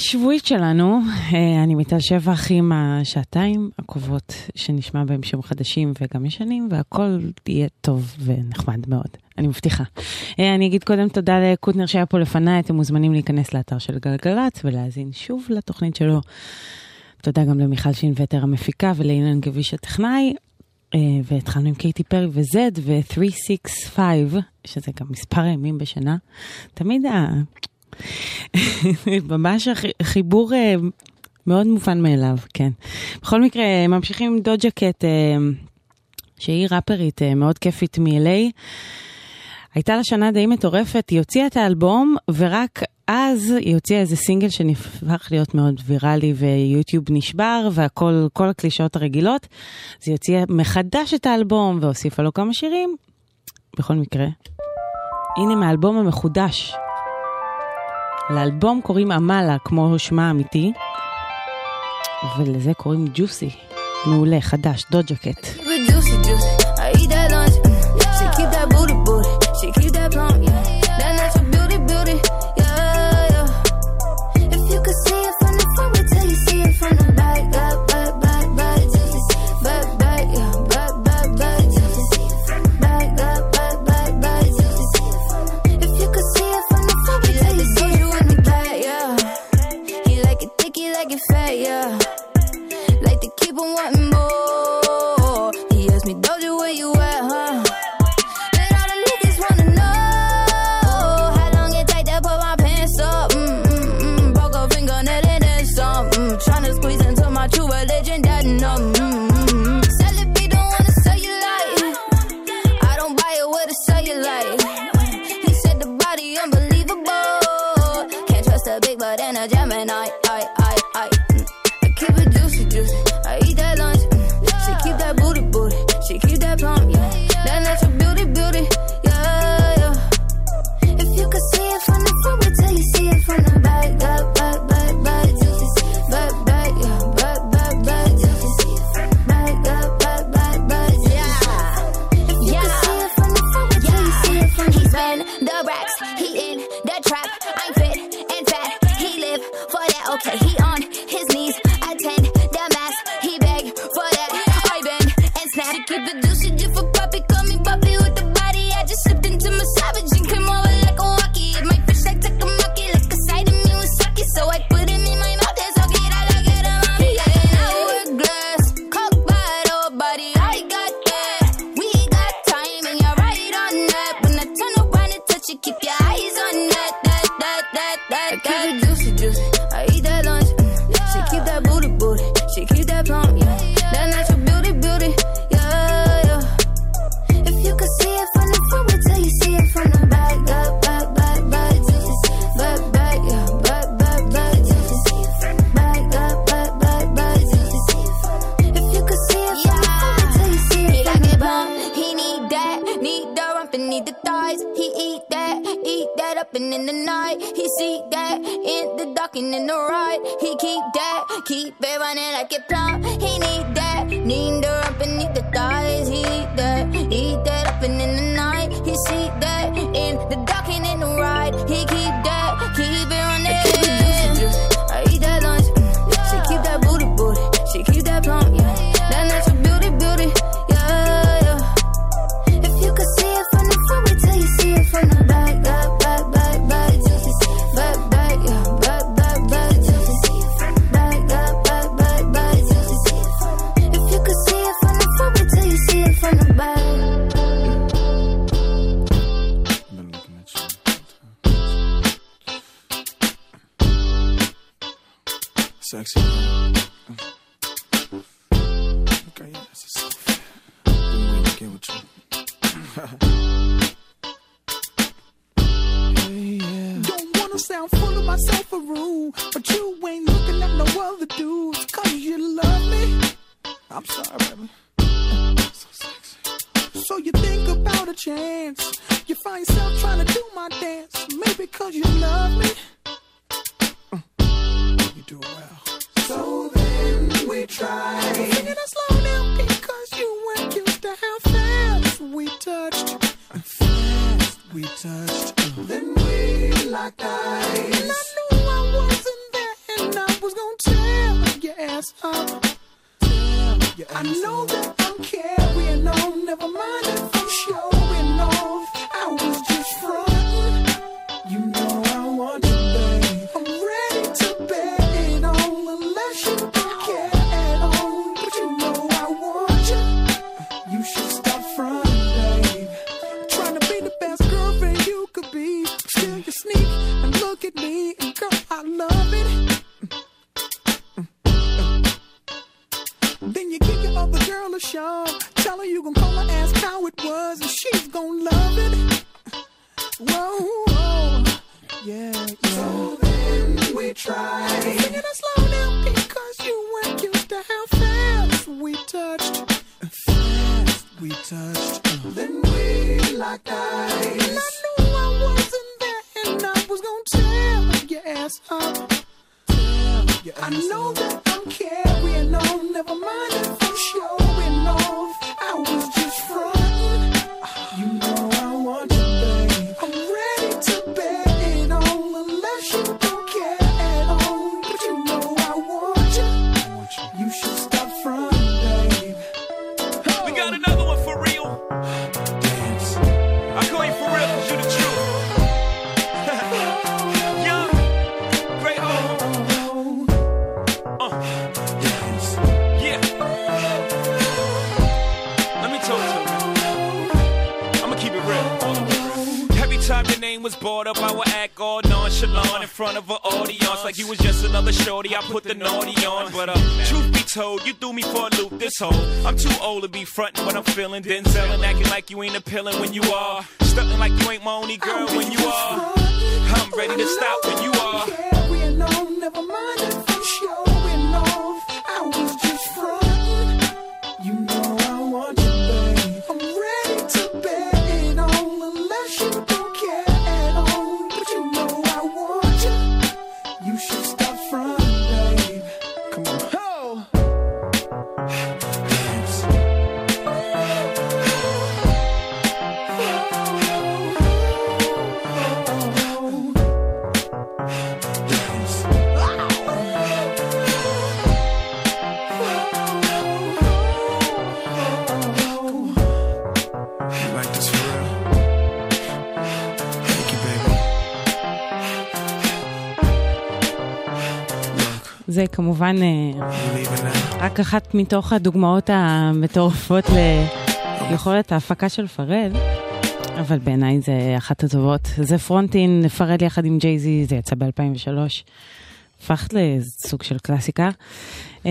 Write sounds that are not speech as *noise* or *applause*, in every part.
השבועית שלנו, אה, אני מיטל שבח עם השעתיים הקרובות שנשמע בהם שם חדשים וגם ישנים, והכל יהיה טוב ונחמד מאוד, אני מבטיחה. אה, אני אגיד קודם תודה לקוטנר שהיה פה לפניי, אתם מוזמנים להיכנס לאתר של גלגלצ ולהאזין שוב לתוכנית שלו. תודה גם למיכל שינווטר המפיקה ולאילן גביש הטכנאי. אה, והתחלנו עם קייטי פרי וזד ו-365, שזה גם מספר ימים בשנה. תמיד ה... *laughs* ממש חיבור אה, מאוד מובן מאליו, כן. בכל מקרה, אה, ממשיכים עם דוג'ה קט, אה, שהיא ראפרית מאוד כיפית מ-LA. הייתה לה שנה די מטורפת, היא הוציאה את האלבום, ורק אז היא הוציאה איזה סינגל שנהפך להיות מאוד ויראלי, ויוטיוב נשבר, והכל, כל הקלישאות הרגילות. אז היא הוציאה מחדש את האלבום, והוסיפה לו כמה שירים. בכל מקרה, הנה מהאלבום המחודש, לאלבום קוראים עמלה, כמו שמה האמיתי, ולזה קוראים ג'וסי. מעולה, חדש, דוד ג'קט. ג'וסי, ג'וסי. one running like a plow. He need that, need the her and need the thighs. He כמובן אה, רק אחת מתוך הדוגמאות המטורפות ליכולת ההפקה של פרל, אבל בעיניי זה אחת הטובות. זה Frontin', פרל יחד עם ג'ייזי, זה יצא ב-2003. הפך לסוג של קלאסיקה. אה,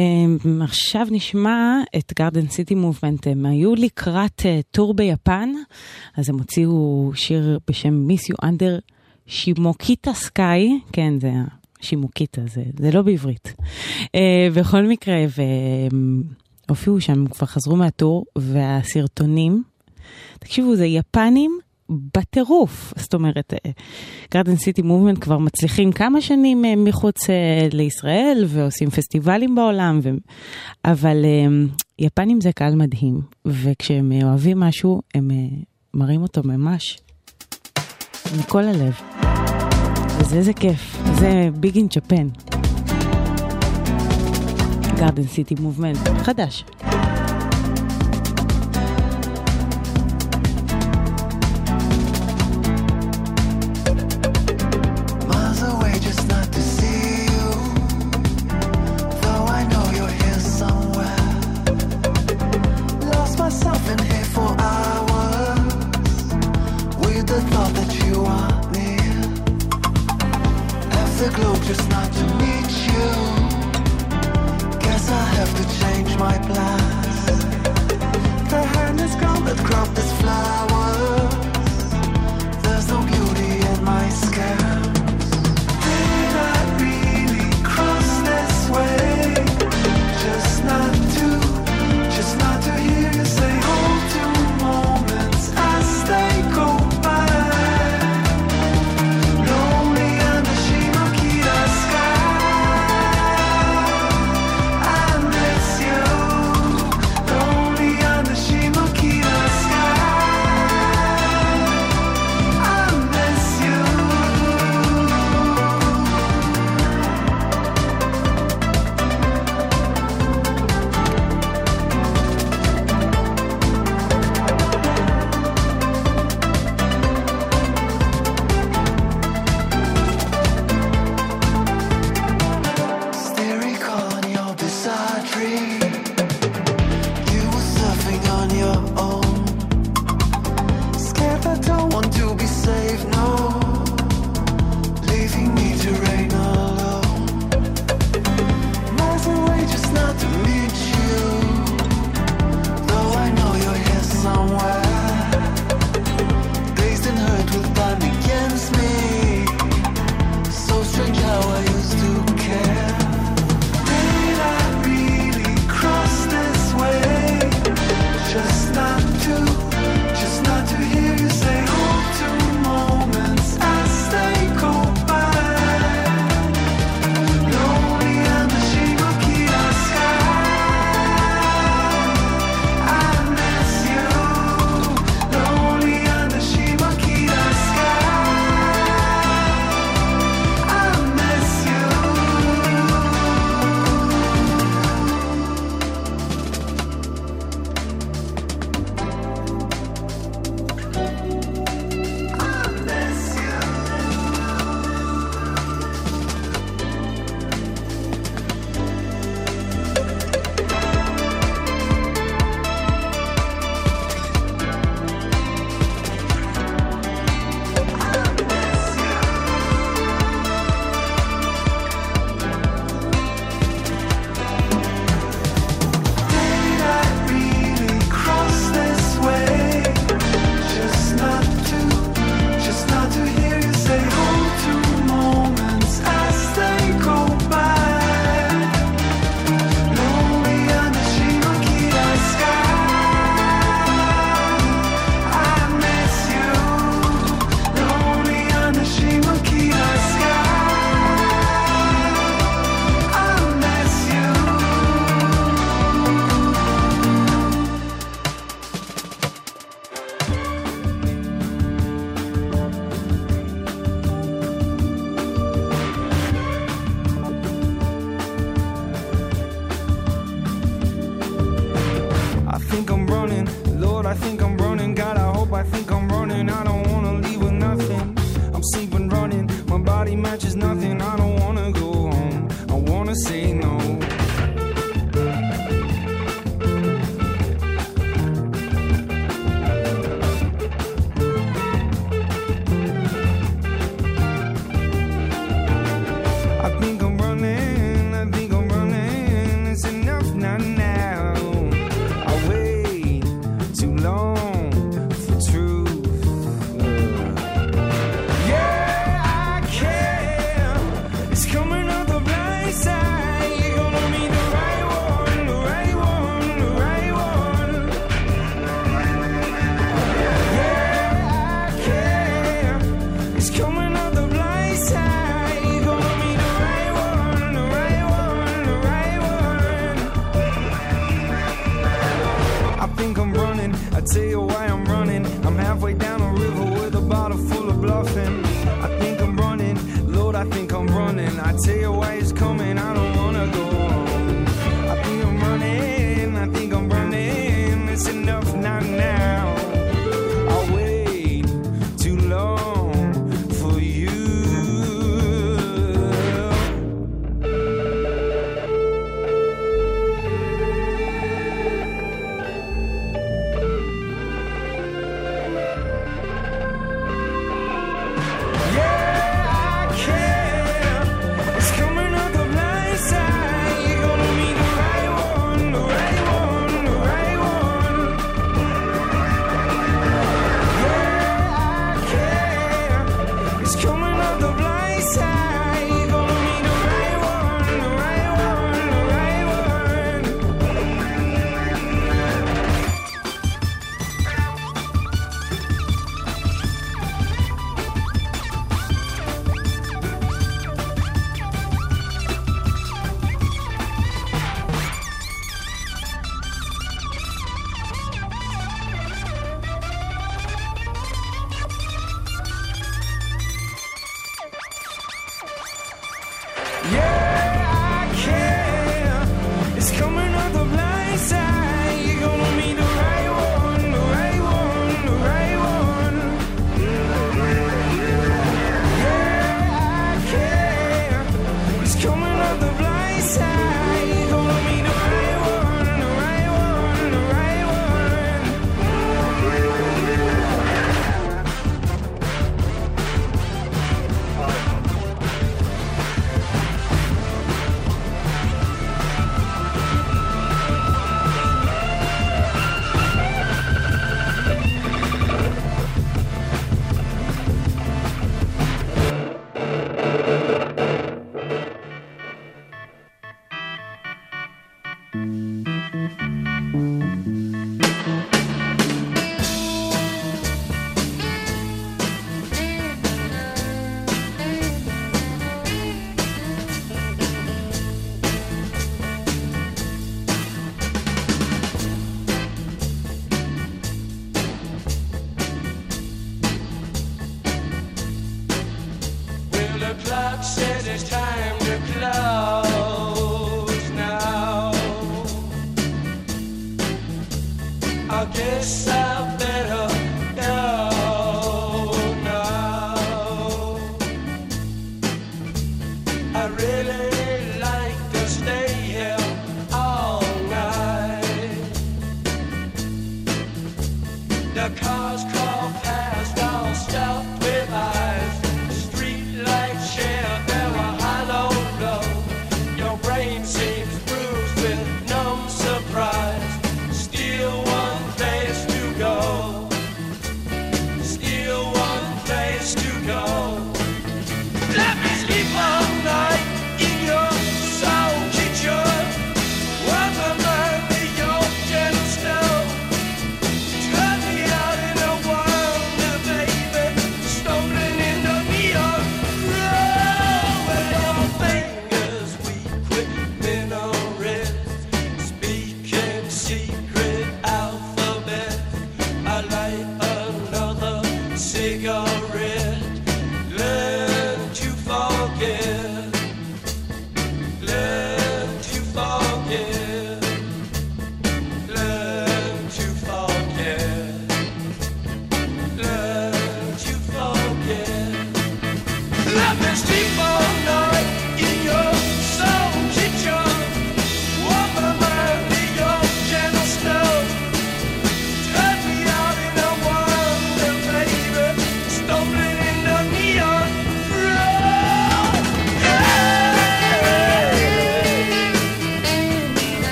עכשיו נשמע את Garden City Movement, הם היו לקראת אה, tour ביפן, אז הם הוציאו שיר בשם Miss You Under שימוקיטה סקאי, כן זה שימוקית הזה, זה לא בעברית. Uh, בכל מקרה, והופיעו שם, כבר חזרו מהטור, והסרטונים, תקשיבו, זה יפנים בטירוף. זאת אומרת, גרדן סיטי מובמנט כבר מצליחים כמה שנים uh, מחוץ uh, לישראל, ועושים פסטיבלים בעולם, ו... אבל uh, יפנים זה קהל מדהים, וכשהם אוהבים משהו, הם uh, מראים אותו ממש מכל הלב. אז איזה כיף. זה ביג אין צ'פן. גארדן סיטי מובמנט, חדש. coming. I tell you why it's coming. I don't wanna go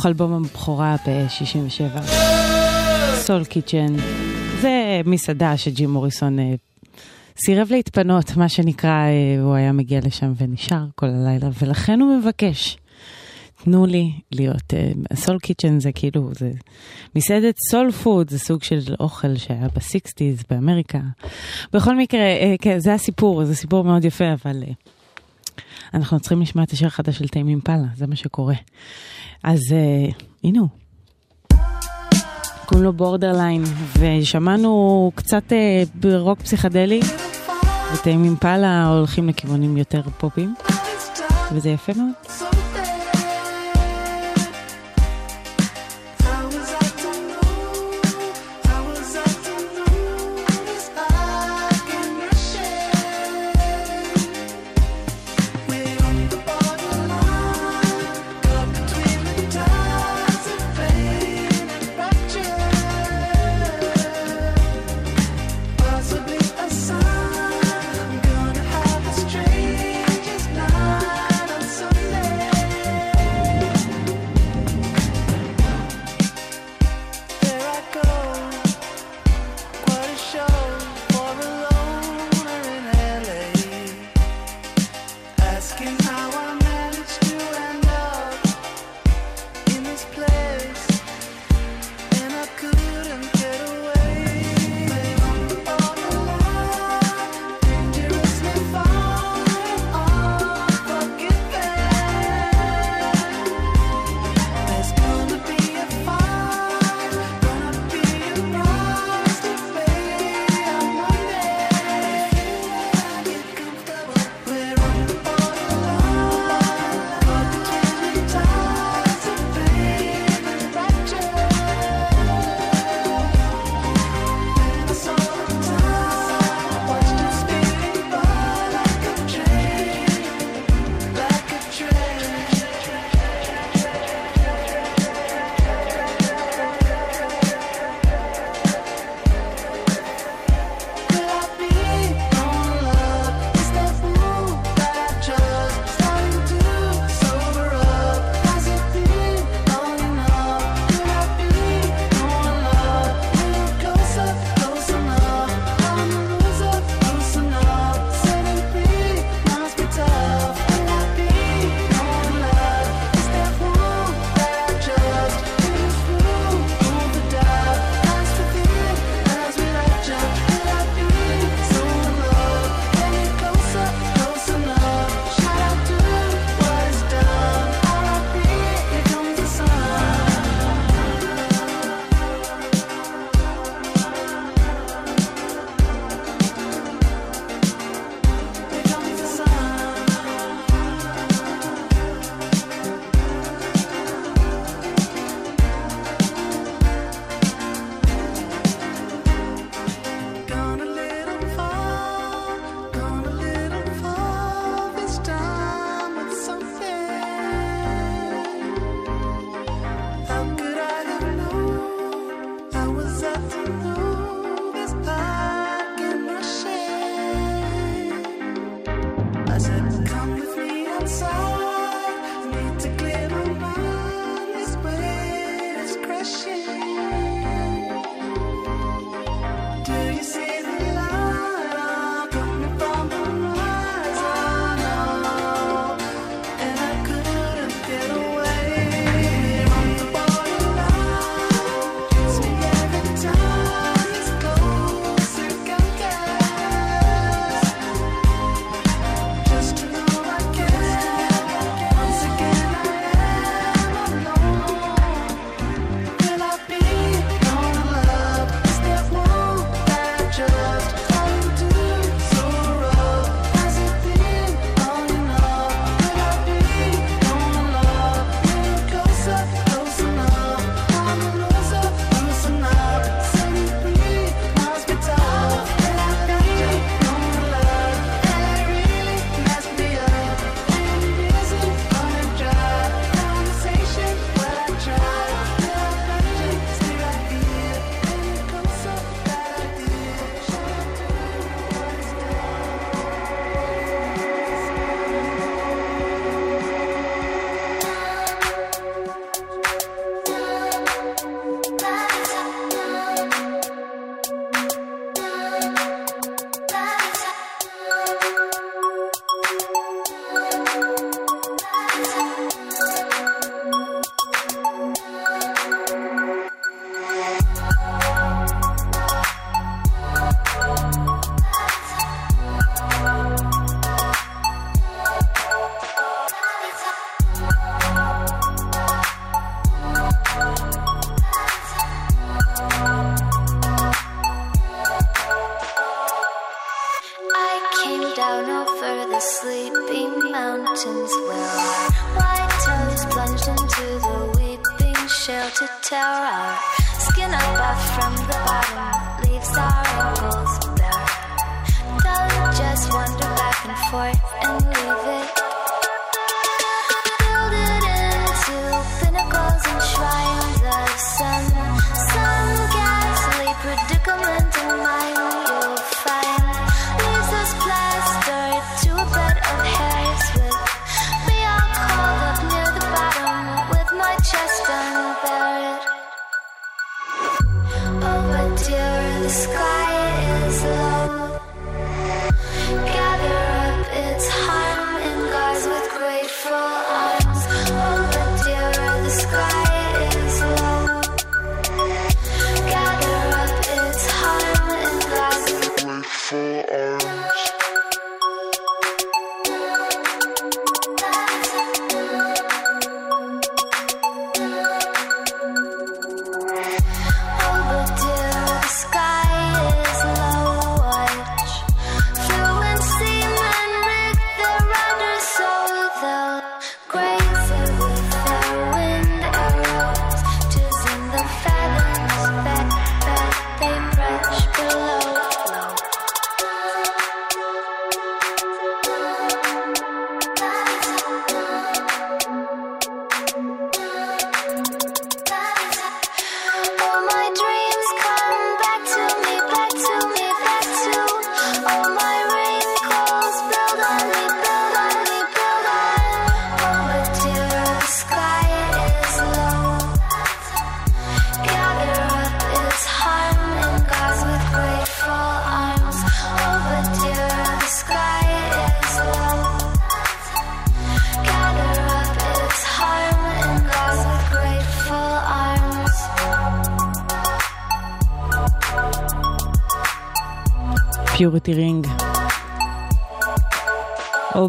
תוך אלבום הבכורה ב-67. Soul Kitchen. זה מסעדה שג'ים מוריסון אה, סירב להתפנות, מה שנקרא, אה, הוא היה מגיע לשם ונשאר כל הלילה, ולכן הוא מבקש. תנו לי להיות, Soul Kitchen זה כאילו, זה מסעדת soul food, זה סוג של אוכל שהיה ב sixties באמריקה. בכל מקרה, אה, כן, זה הסיפור, זה סיפור מאוד יפה, אבל אה, אנחנו צריכים לשמוע את השיר החדש של טיים אימפלה, זה מה שקורה. אז אה, הנה הוא. קוראים לו בורדרליין, ושמענו קצת אה, ברוק פסיכדלי, וטיים אימפלה הולכים לכיוונים יותר פופים, וזה יפה מאוד.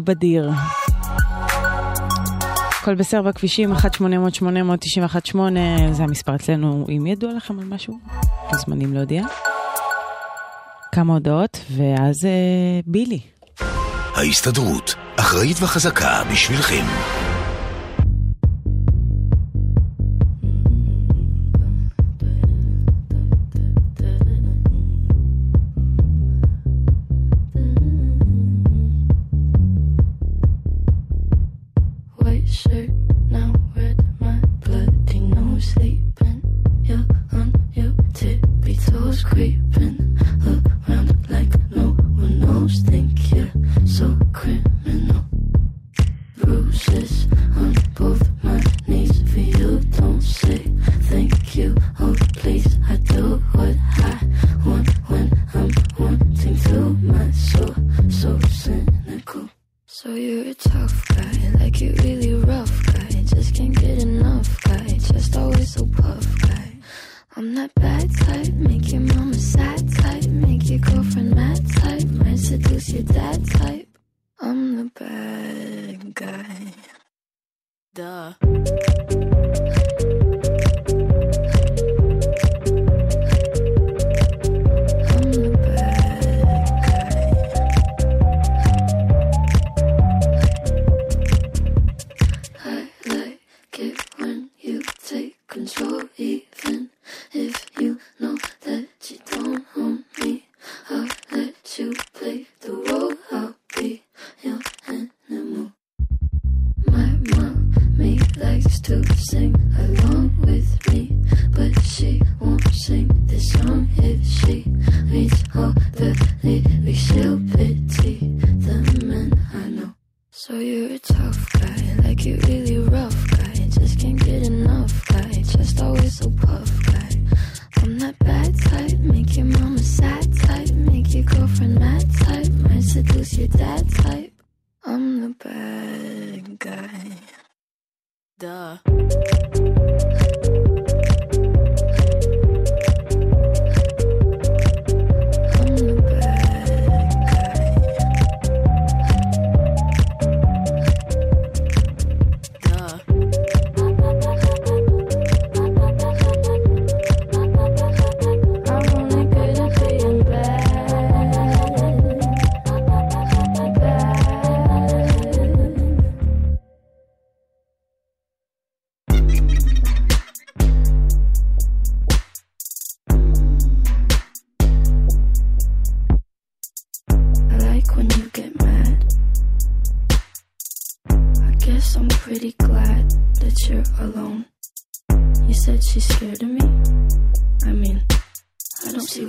בדיר. הכל בסדר בכבישים, 1-800-8918, זה המספר אצלנו, אם ידוע לכם על משהו, מוזמנים להודיע. כמה הודעות, ואז אה, בילי. ההסתדרות, אחראית וחזקה בשבילכם.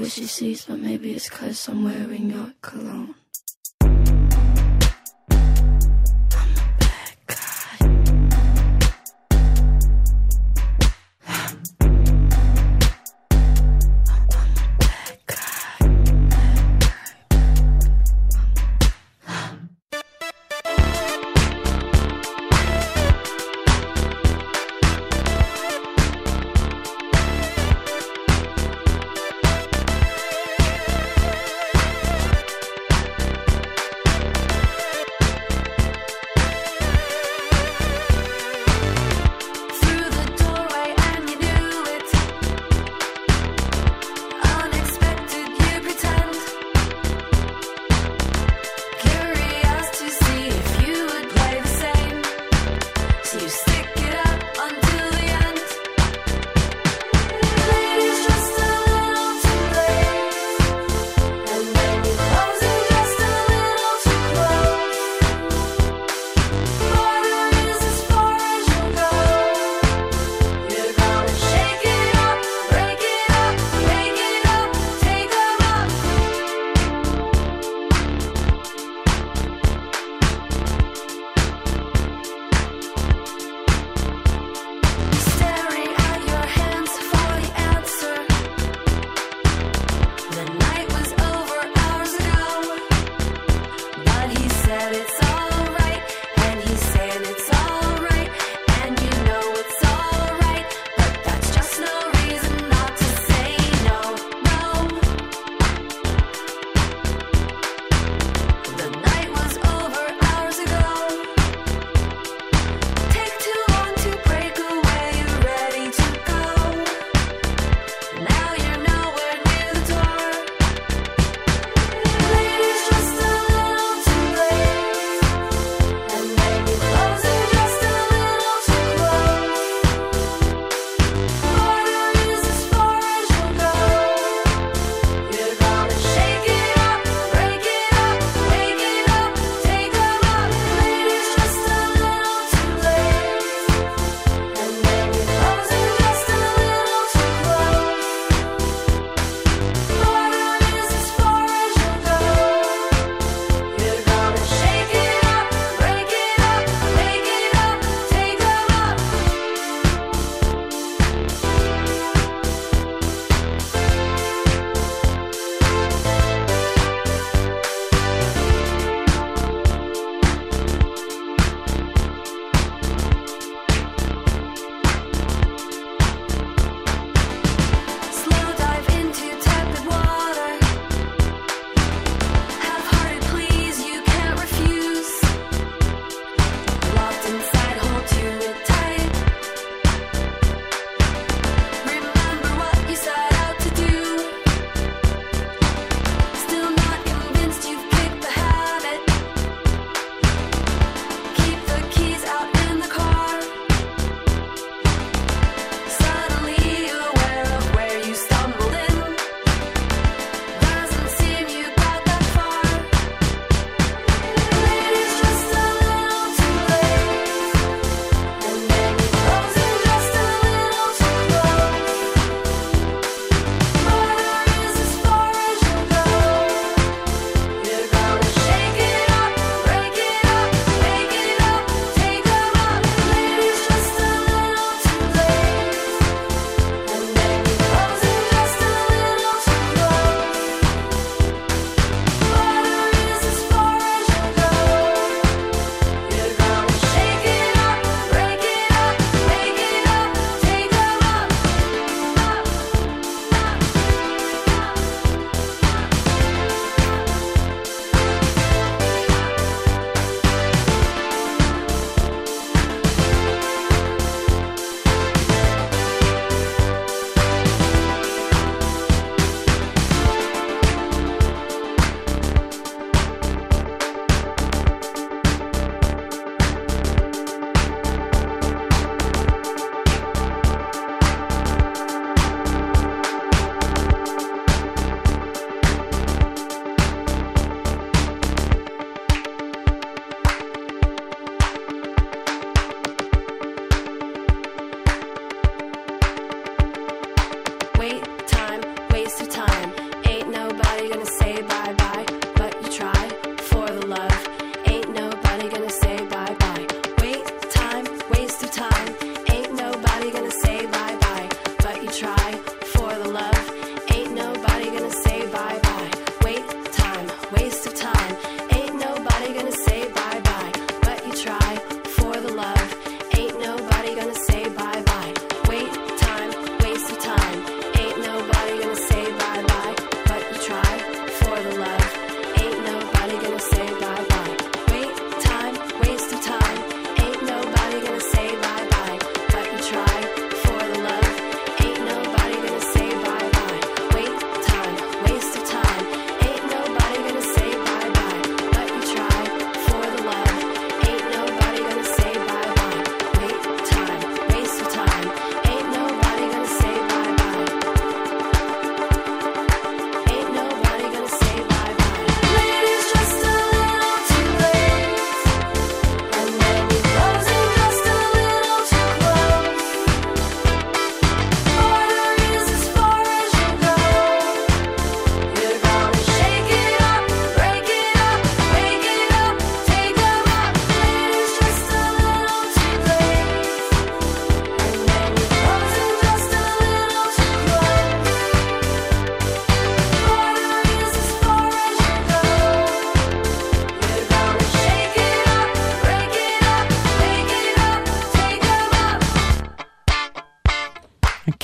She sees, but maybe it's cause I'm wearing your cologne.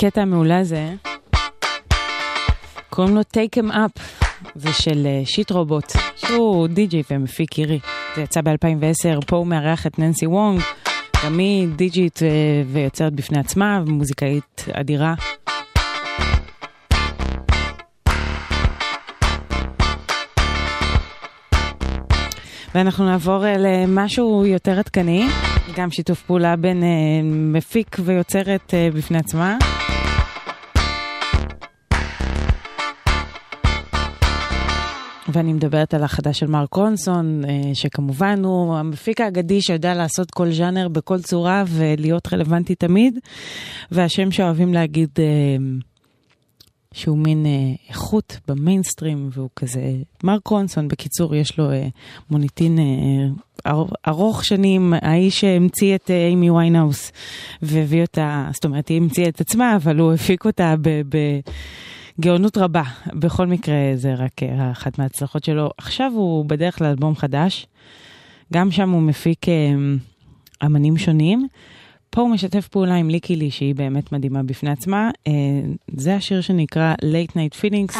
הקטע המעולה הזה, קוראים לו Take em up, זה של אה, שיט רובוט, שהוא די-ג'י ומפיק אירי. זה יצא ב-2010, פה הוא מארח את ננסי וונג, גם היא די-ג'ית אה, ויוצרת בפני עצמה, ומוזיקאית אדירה. ואנחנו נעבור אה, למשהו יותר עדכני, גם שיתוף פעולה בין מפיק ויוצרת בפני עצמה. ואני מדברת על החדש של מרק רונסון, אה, שכמובן הוא המפיק האגדי שיודע לעשות כל ז'אנר בכל צורה ולהיות רלוונטי תמיד, והשם שאוהבים להגיד אה, שהוא מין אה, איכות במיינסטרים, והוא כזה... מרק רונסון, בקיצור, יש לו מוניטין ארוך שנים, האיש שהמציא את אימי ויינאוס והביא אותה, זאת אומרת, היא המציאה את עצמה, אבל הוא הפיק אותה ב... ב- גאונות רבה. בכל מקרה, זה רק אה, אחת מההצלחות שלו. עכשיו הוא בדרך לאלבום חדש. גם שם הוא מפיק אה, אמנים שונים. פה הוא משתף פעולה עם ליקי לי, שהיא באמת מדהימה בפני עצמה. אה, זה השיר שנקרא Late Night Feelings,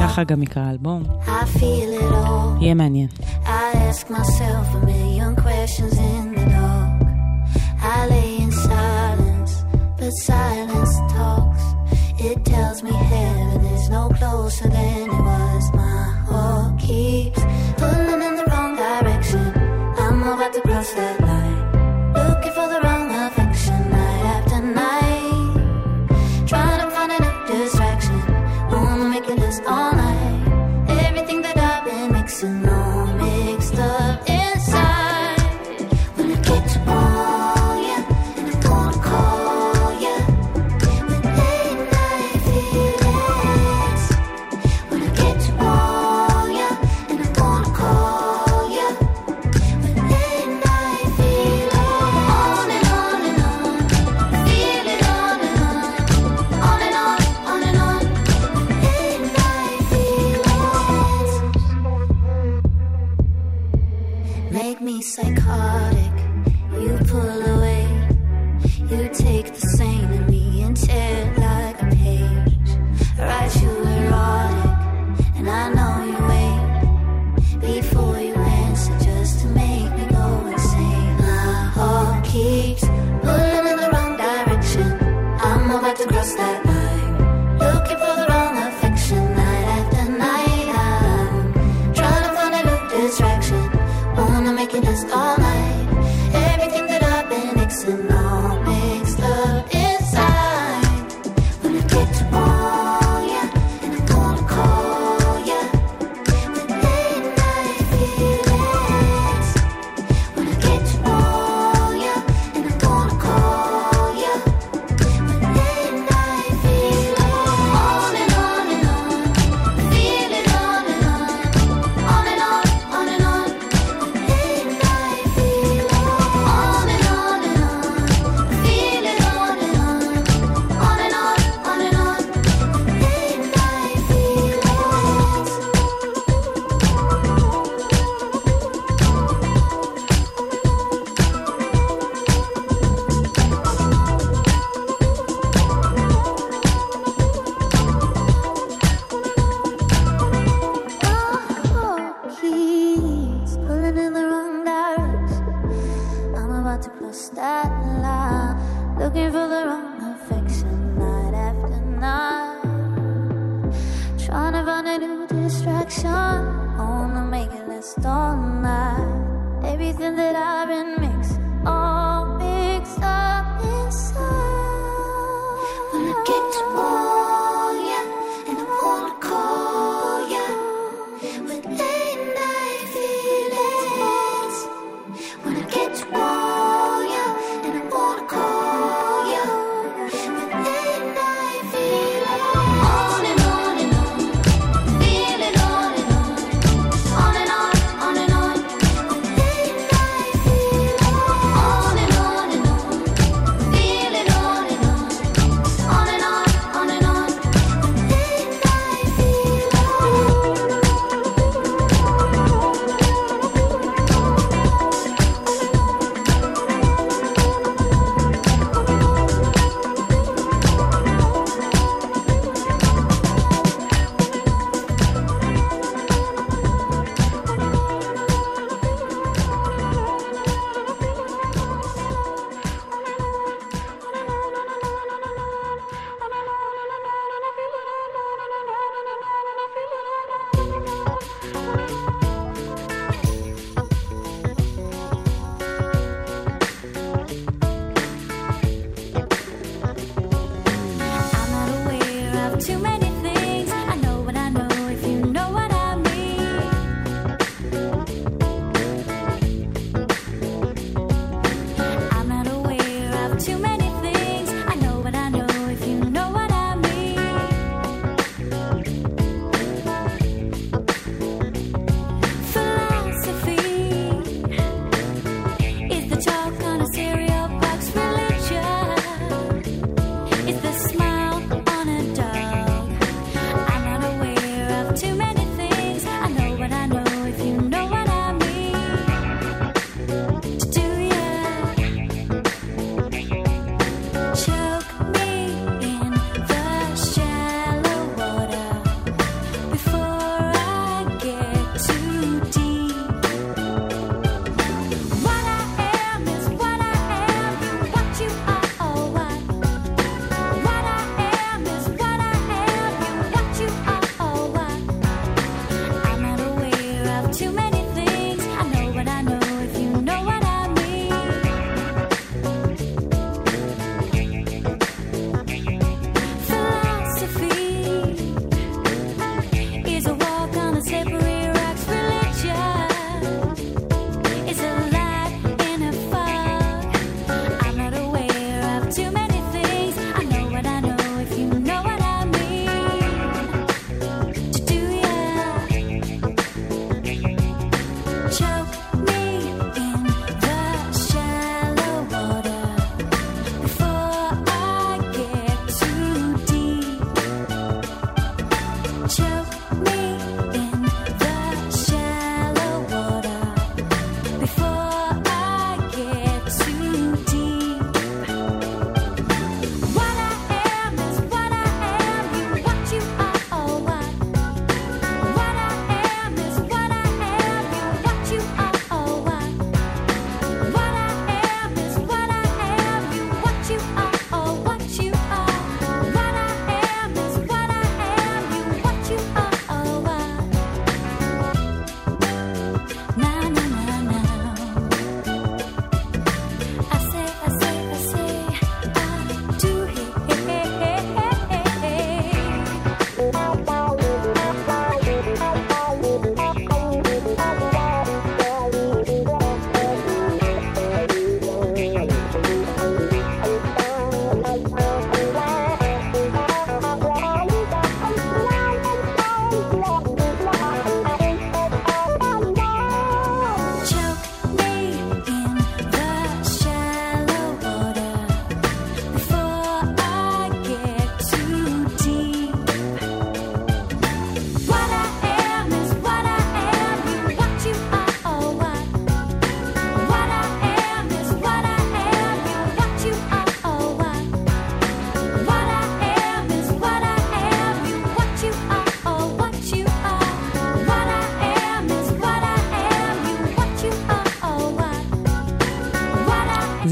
ככה גם יקרא האלבום. יהיה מעניין. I lay in silence, but silence It tells me heaven is no closer than it was. My heart keeps pulling in the wrong direction. I'm about to cross that line. Looking for the wrong affection night after night. Trying to find a new distraction. Wanna make it last all heart. hard to cross that line. Looking for the wrong affection night after night. Trying to find a new distraction, only make it last all night. Everything that I've been missing.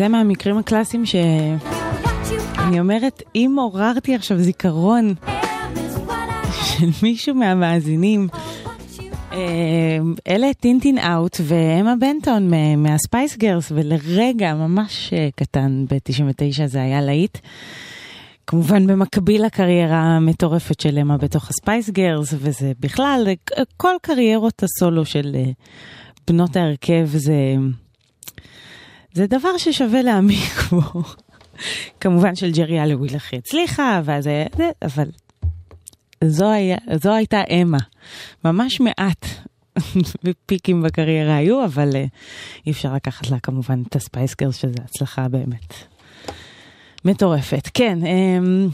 זה מהמקרים הקלאסיים שאני אומרת, אם עוררתי עכשיו זיכרון של מישהו מהמאזינים. אה, אלה Tin Tin Out ואמה בנטון מה- מה Spice Girls, ולרגע ממש אה, קטן ב-99 זה היה להיט. כמובן במקביל לקריירה המטורפת של אמה בתוך ה Spice Girls, וזה בכלל, אה, כל קריירות הסולו של אה, בנות ההרכב זה, זה דבר ששווה להעמיק *laughs* בו. כמובן של ג'רי האליוול הכי הצליחה, ואז היה זה, אבל זו, היה, זו הייתה אמה. ממש מעט *laughs* פיקים בקריירה היו, אבל אה, אי אפשר לקחת לה כמובן את ה Spice Girls, שזה הצלחה באמת מטורפת. כן, אממ,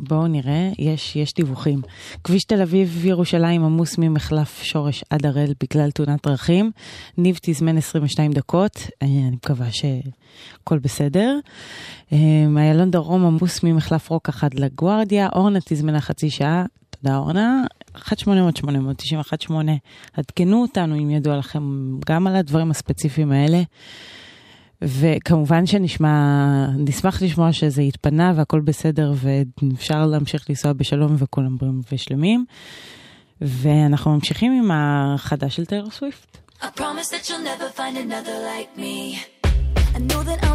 בואו נראה, יש, יש דיווחים. כביש תל אביב-ירושלים עמוס ממחלף שורש עד הראל בגלל תאונת דרכים. ניב תזמן 22 דקות, אה, אני מקווה שהכל בסדר. אה, איילון דרום עמוס ממחלף רוק אחד לגוארדיה, אורנה תזמנה חצי שעה. תודה אורנה, 1-800-891-8, עדכנו אותנו אם ידוע לכם גם על הדברים הספציפיים האלה. וכמובן שנשמע, נשמח לשמוע שזה התפנה והכל בסדר ואפשר להמשיך לנסוע בשלום וכולם בריאים ושלמים. ואנחנו ממשיכים עם החדש של טיילור סוויפט. I that know that. Uh,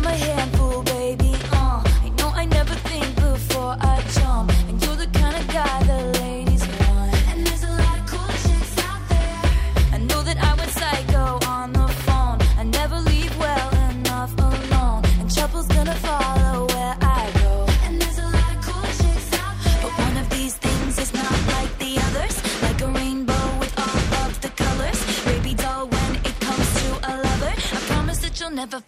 I never think before I jump, and you're the kind of guy the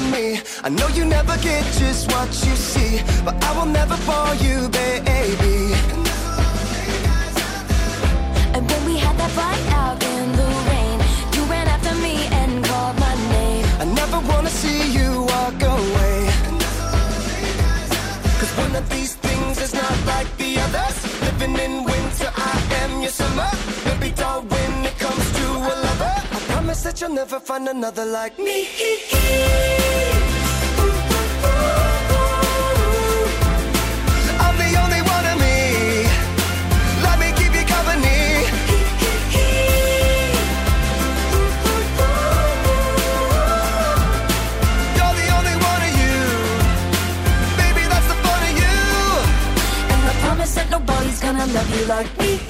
about me. I know you never get just what you see, but I will never fall you, baby. And when we had that fight out in the rain, you ran after me and called my name. I never wanna see you walk away. Cause one of these things is not like the others. Living in you'll never find another like me. I'm the only one of me. Let me keep you company. You're the only one of you. Baby, that's the fun of you. And I promise that nobody's gonna love you like me.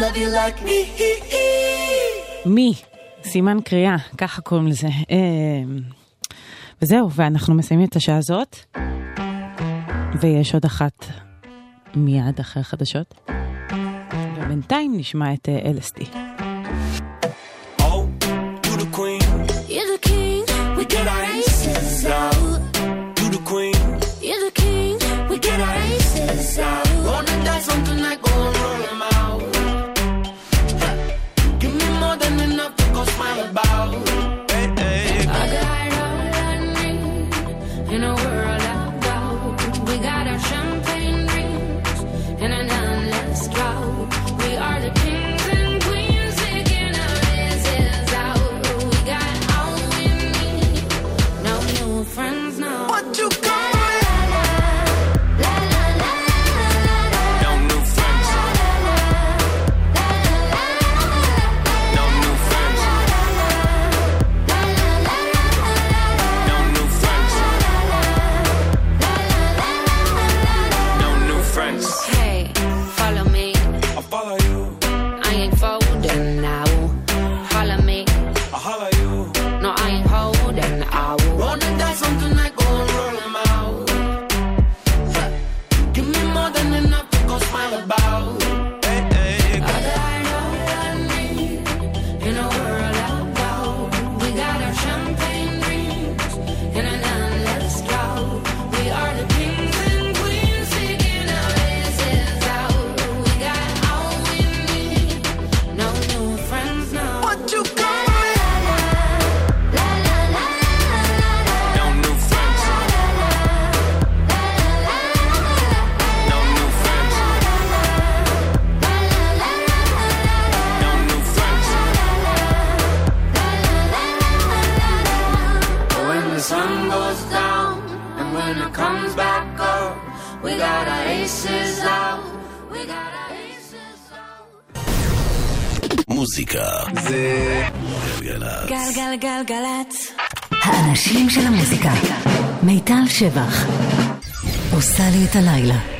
love you like me. מי? סימן קריאה, ככה קוראים לזה. אה, וזהו, ואנחנו מסיימים את השעה הזאת, ויש עוד אחת מיד אחרי החדשות. ובינתיים נשמע את אה, LSD. שבח. עושה לי את הלילה.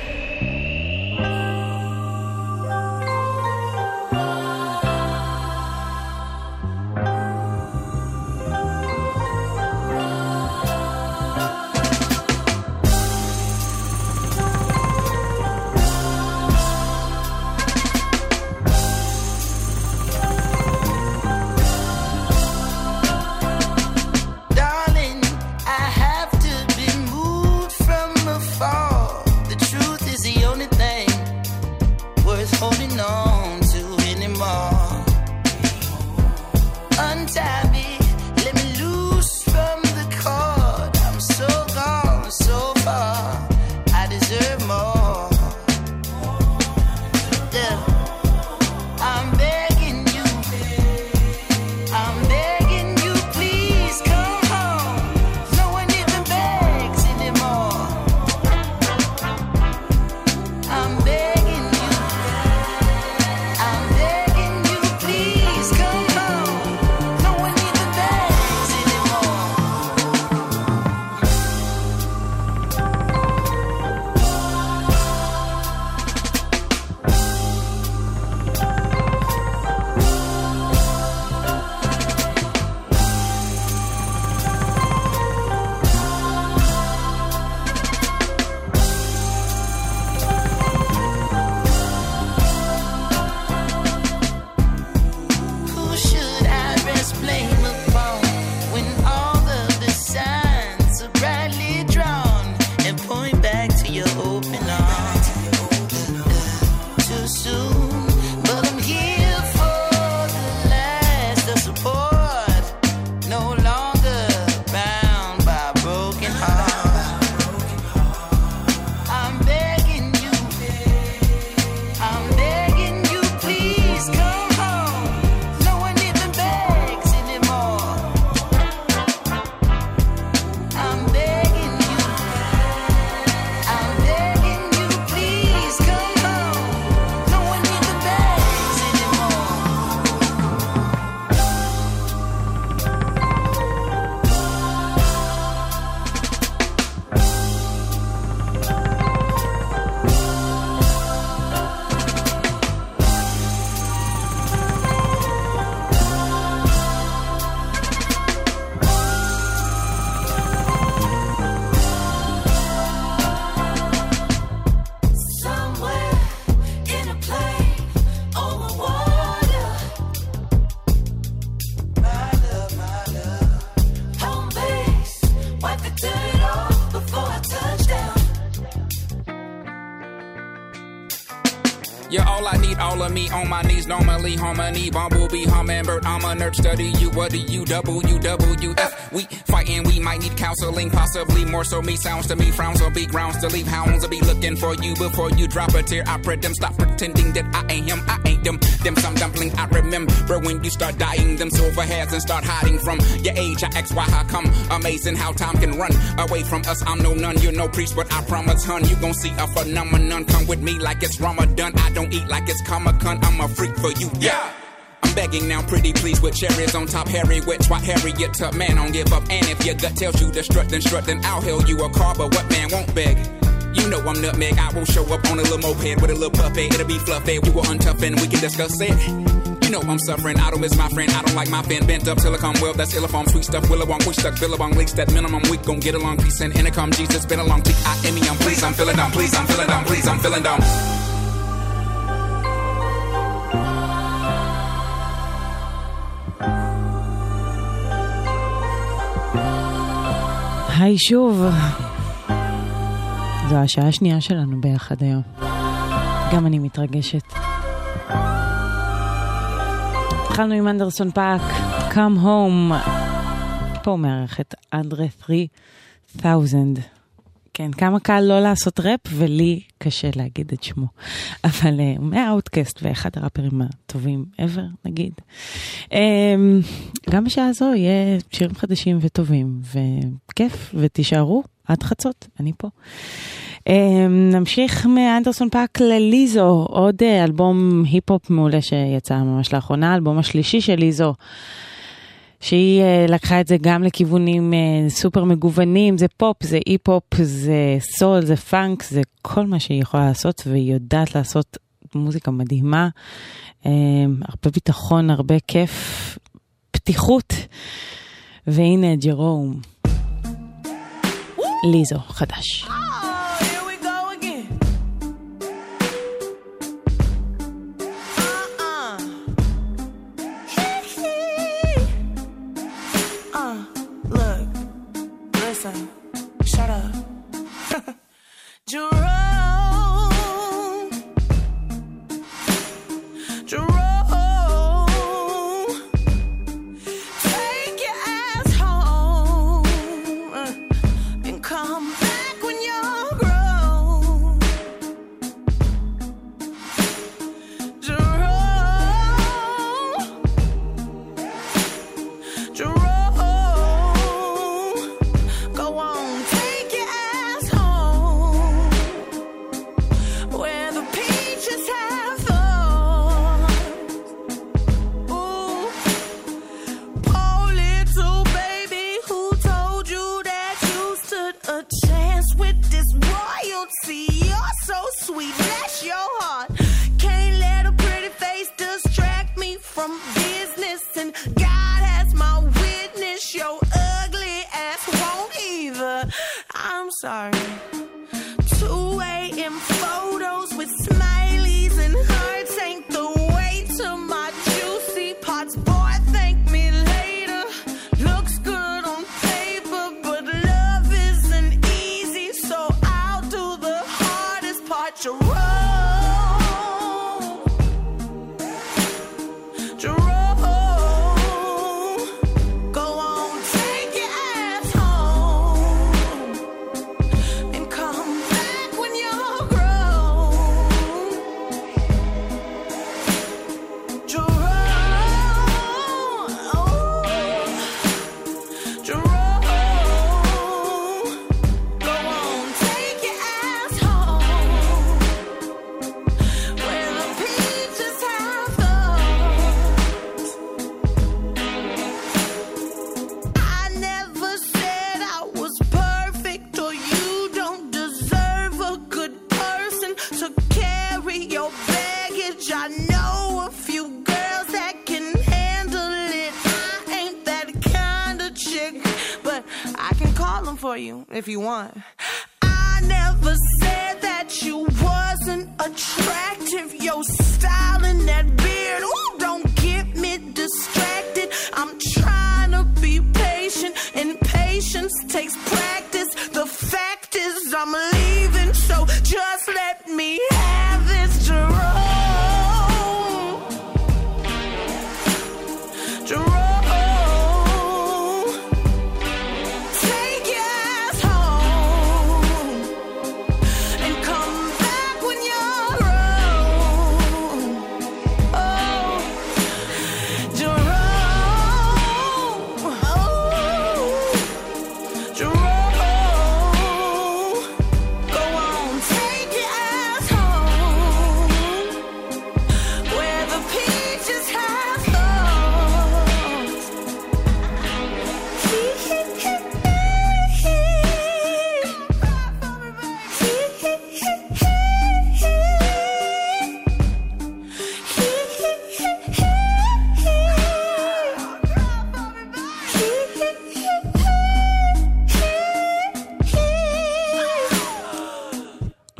Knees. Normally, harmony, bumblebee, hummingbird. I'm a nerd, study you. What do you, W, W, F? We fighting, we might need counseling, possibly more so. Me sounds to me, frowns will be grounds to leave. Hounds will be looking for you before you drop a tear. I pray them stop pretending that I ain't him, I them. Some dumpling I remember when you start dying. Them silver hairs and start hiding from your age. I ask why, how come? Amazing how time can run away from us. I'm no nun, you're no priest, but I promise, hun, you gon' see a phenomenon. Come with me like it's Ramadan. I don't eat like it's Comic Con. I'm a freak for you, yeah. I'm begging now, pretty please, with cherries on top. Harry wet, swat Harriet to man, don't give up. And if your gut tells you to strut, then strut, then I'll hail you a car. But what man won't beg? You know I'm nutmeg. I will show up on a little moped with a little puppet. It'll be fluffy. We will untough and we can discuss it. You know I'm suffering. I don't miss my friend. I don't like my fin bent up till I come well. That's illiform, sweet stuff. Willabong, we stuck. Billabong, leaks that minimum. We gon' get along. Peace and intercom. Jesus, been a long T. I am me. I'm please. I'm feeling dumb. Please, I'm feeling dumb. Please, I'm feeling dumb. היי שוב. זו השעה השנייה שלנו ביחד היום. גם אני מתרגשת. התחלנו עם אנדרסון פאק, Come Home. feat. אנדרה 3000. כן, כמה קל לא לעשות ראפ, ולי קשה להגיד את שמו. אבל הוא מה Outkast ואחד הראפרים הטובים ever, נגיד. אממ, גם בשעה הזו יהיה שירים חדשים וטובים, וכיף, ותישארו, עד חצות, אני פה. אמ, נמשיך מאנדרסון פאק לליזו, עוד אה, אלבום היפ-הופ מעולה שיצא ממש לאחרונה, האלבום השלישי של ליזו. שהיא אה, לקחה את זה גם לכיוונים אה, סופר מגוונים, זה פופ, זה היפ-הופ, זה סול, זה פאנק, זה כל מה שהיא יכולה לעשות, והיא יודעת לעשות מוזיקה מדהימה. אמ, הרבה ביטחון, הרבה כיף, פתיחות. והנה ג'רום. ליזו חדש.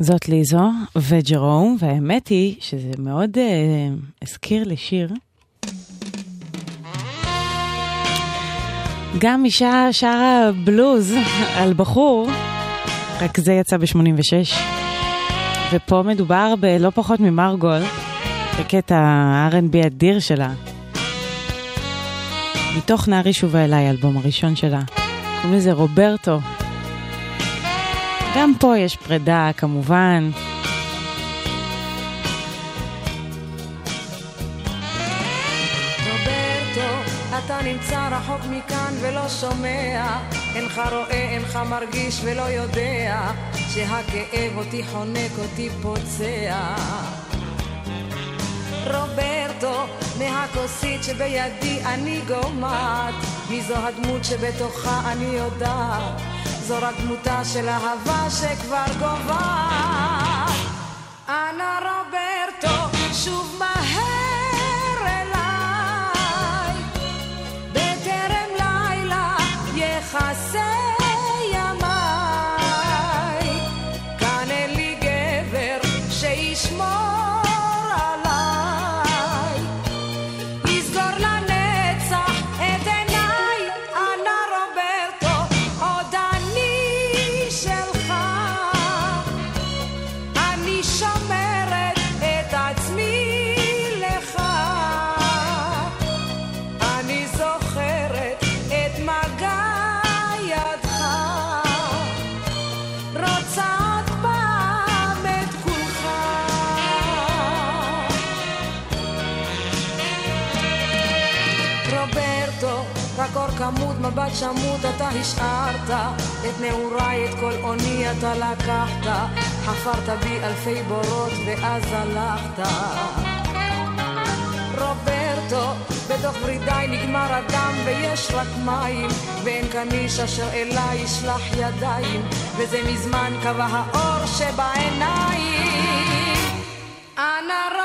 זאת ליזו וג'רום, והאמת היא שזה מאוד uh, הזכיר לי שיר. גם אישה שרה בלוז על בחור, רק זה יצא ב-86. ופה מדובר בלא פחות ממרגול, בקטע R&B אדיר שלה. מתוך נערי שובה אליי, האלבום הראשון שלה. קוראים לזה רוברטו, גם פה יש פרידה, כמובן. נמצא רחוק מכאן ולא שומע, אינך רואה, אינך מרגיש ולא יודע, שהכאב אותי חונק אותי פוצע. רוברטו, מהכוסית שבידי אני גומעת, מי זו הדמות שבתוכה אני יודעת, זו רק דמותה של אהבה שכבר גוועת. אנא רוברטו, שוב מהר מבט שמות אתה השארת, את נעוריי, את כל אוני אתה לקחת, חפרת בי אלפי בורות ואז הלכת. רוברטו, בתוך ורידיי נגמר הדם ויש רק מים, ואין כאן איש אשר אליי ישלח ידיים, וזה מזמן קבע האור שבעיניים. אנא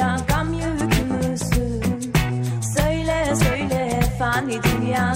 dünya gam yükümüzsün Söyle söyle fani dünya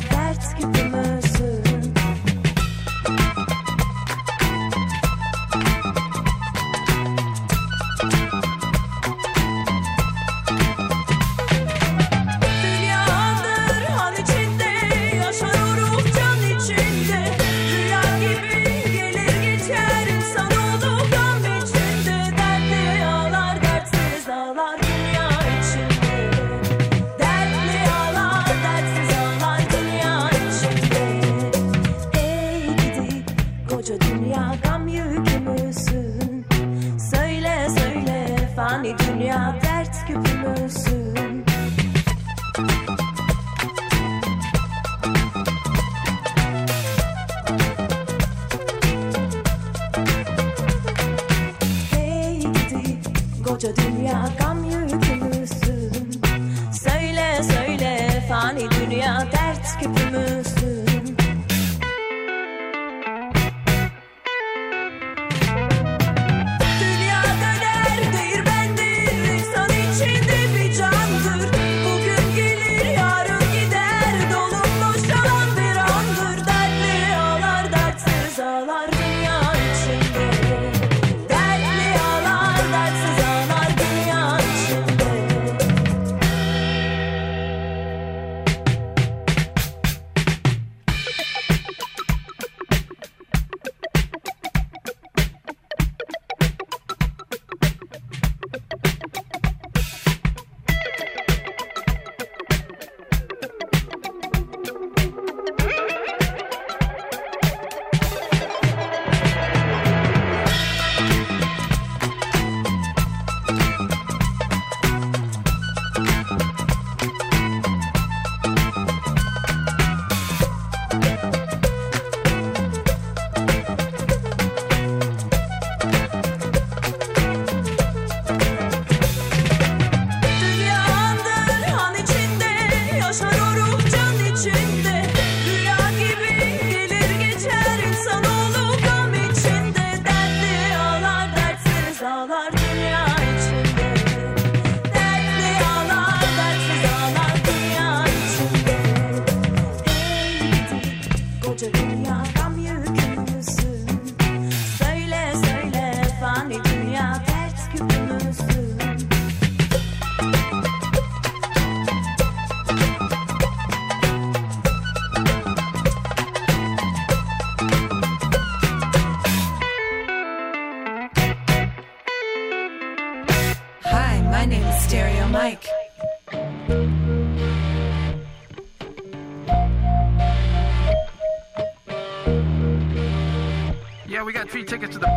tickets to the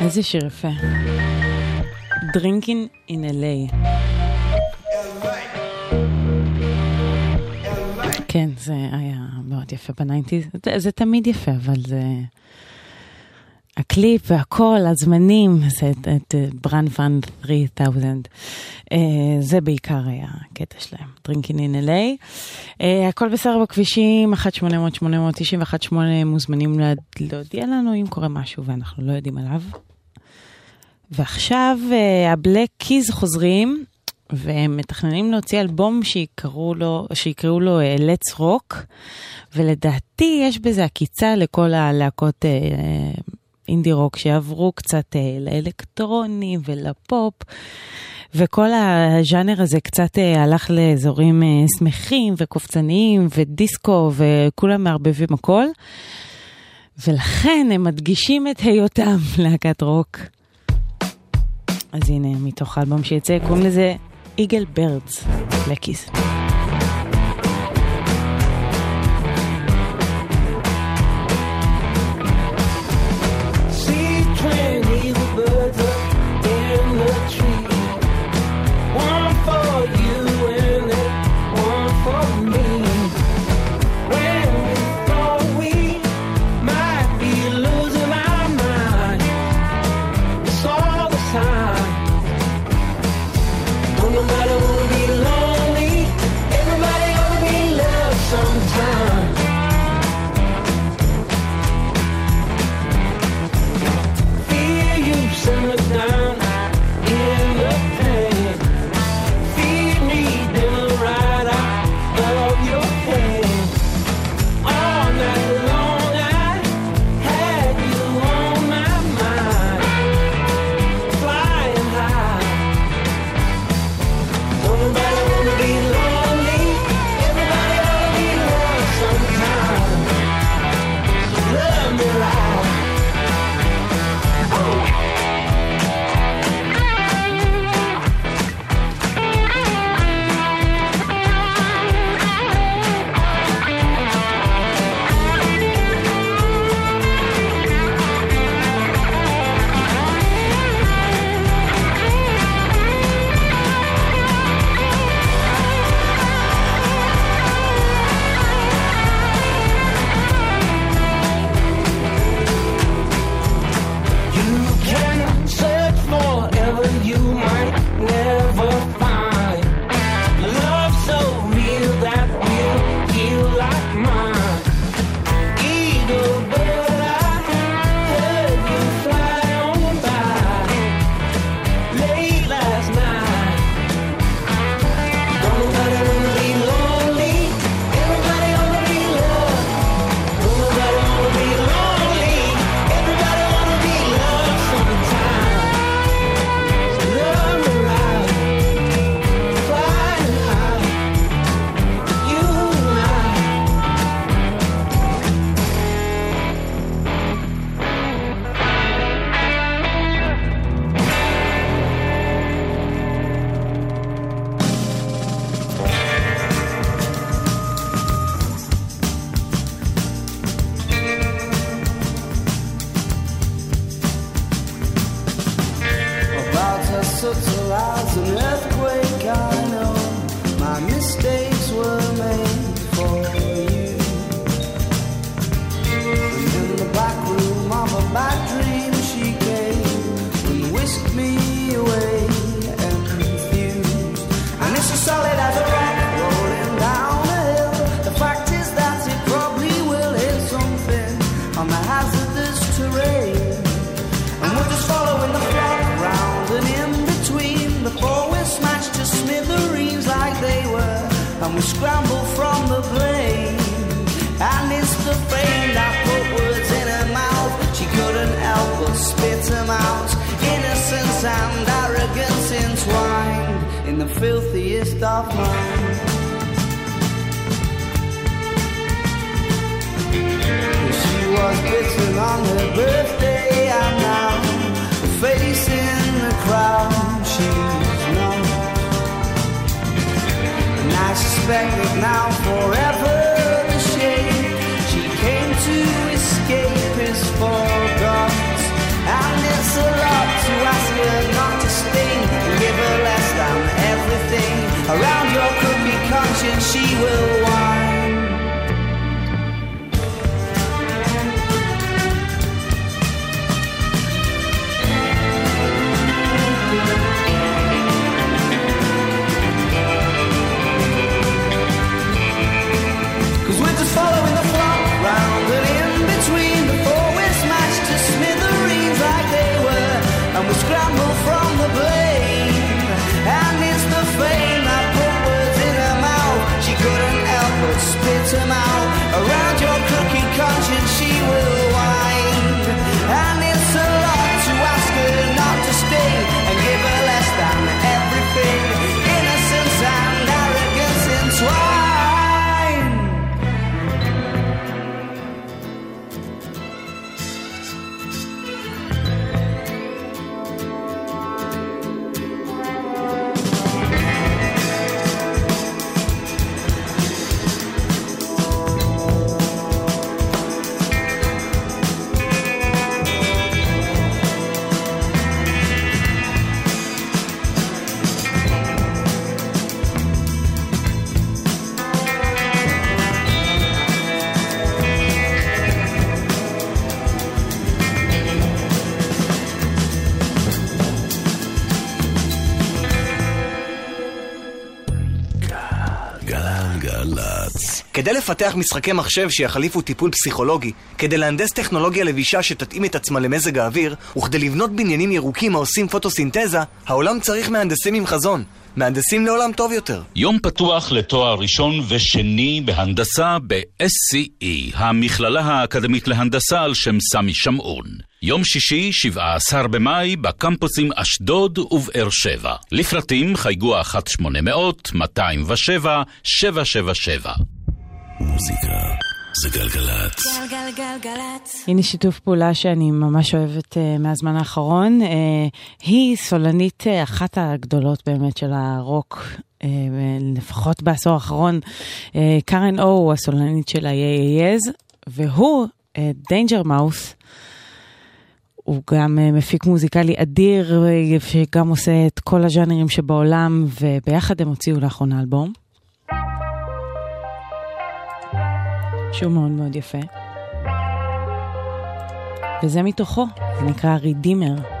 איזה שיר יפה. Drinking in LA. כן, זה היה מאוד יפה ב nineties. זה, זה תמיד יפה, אבל זה... הקליפ והכל, הזמנים, זה את- את Bran Van 3000. אה, זה בעיקר היה הקטע שלהם, Drinking in LA. אה, הכל בסדר בכבישים, 1-800-891-8 מוזמנים לה- להודיע לנו אם קורה משהו ואנחנו לא יודעים עליו. ועכשיו אה, הבלק קיז חוזרים, והם מתכננים להוציא אלבום שיקראו לו, שיקראו לו אה, Let's Rock, ולדעתי יש בזה עקיצה לכל הלהקות אה, אינדי רוק שעברו קצת לאלקטרוני ולפופ. וכל הז'אנר הזה קצת הלך לאזורים שמחים וקופצניים ודיסקו וכולם מערבבים הכל. ולכן הם מדגישים את היותם *laughs* להקת רוק. אז הנה, מתוך האלבום שיצא, קוראים לזה איגל ברדס, לקיס. כדי לפתח משחקי מחשב שיחליפו טיפול פסיכולוגי, כדי להנדס טכנולוגיה לבישה שתתאים את עצמה למזג האוויר, וכדי לבנות בניינים ירוקים העושים פוטוסינתזה, העולם צריך מהנדסים עם חזון. מהנדסים לעולם טוב יותר. יום פתוח לתואר ראשון ושני בהנדסה ב-SCE, המכללה האקדמית להנדסה על שם סמי שמעון. יום שישי, 17 במאי, בקמפוסים אשדוד ובאר שבע. לפרטים חייגו 1-800-207-777. מוזיקה זה גלגלצ. גלגלגלגלצ. הנה שיתוף פעולה שאני ממש אוהבת אה, מהזמן האחרון. אה, היא סולנית אה, אחת הגדולות באמת של הרוק, אה, לפחות בעשור האחרון. אה, Karen O, הסולנית של ה-AAS, והוא, Danger אה, Mouse. הוא גם מפיק מוזיקלי אדיר, שגם עושה את כל הז'אנרים שבעולם, וביחד הם הוציאו לאחרונה אלבום. שהוא מאוד מאוד יפה. וזה מתוכו, זה נקרא רידימר.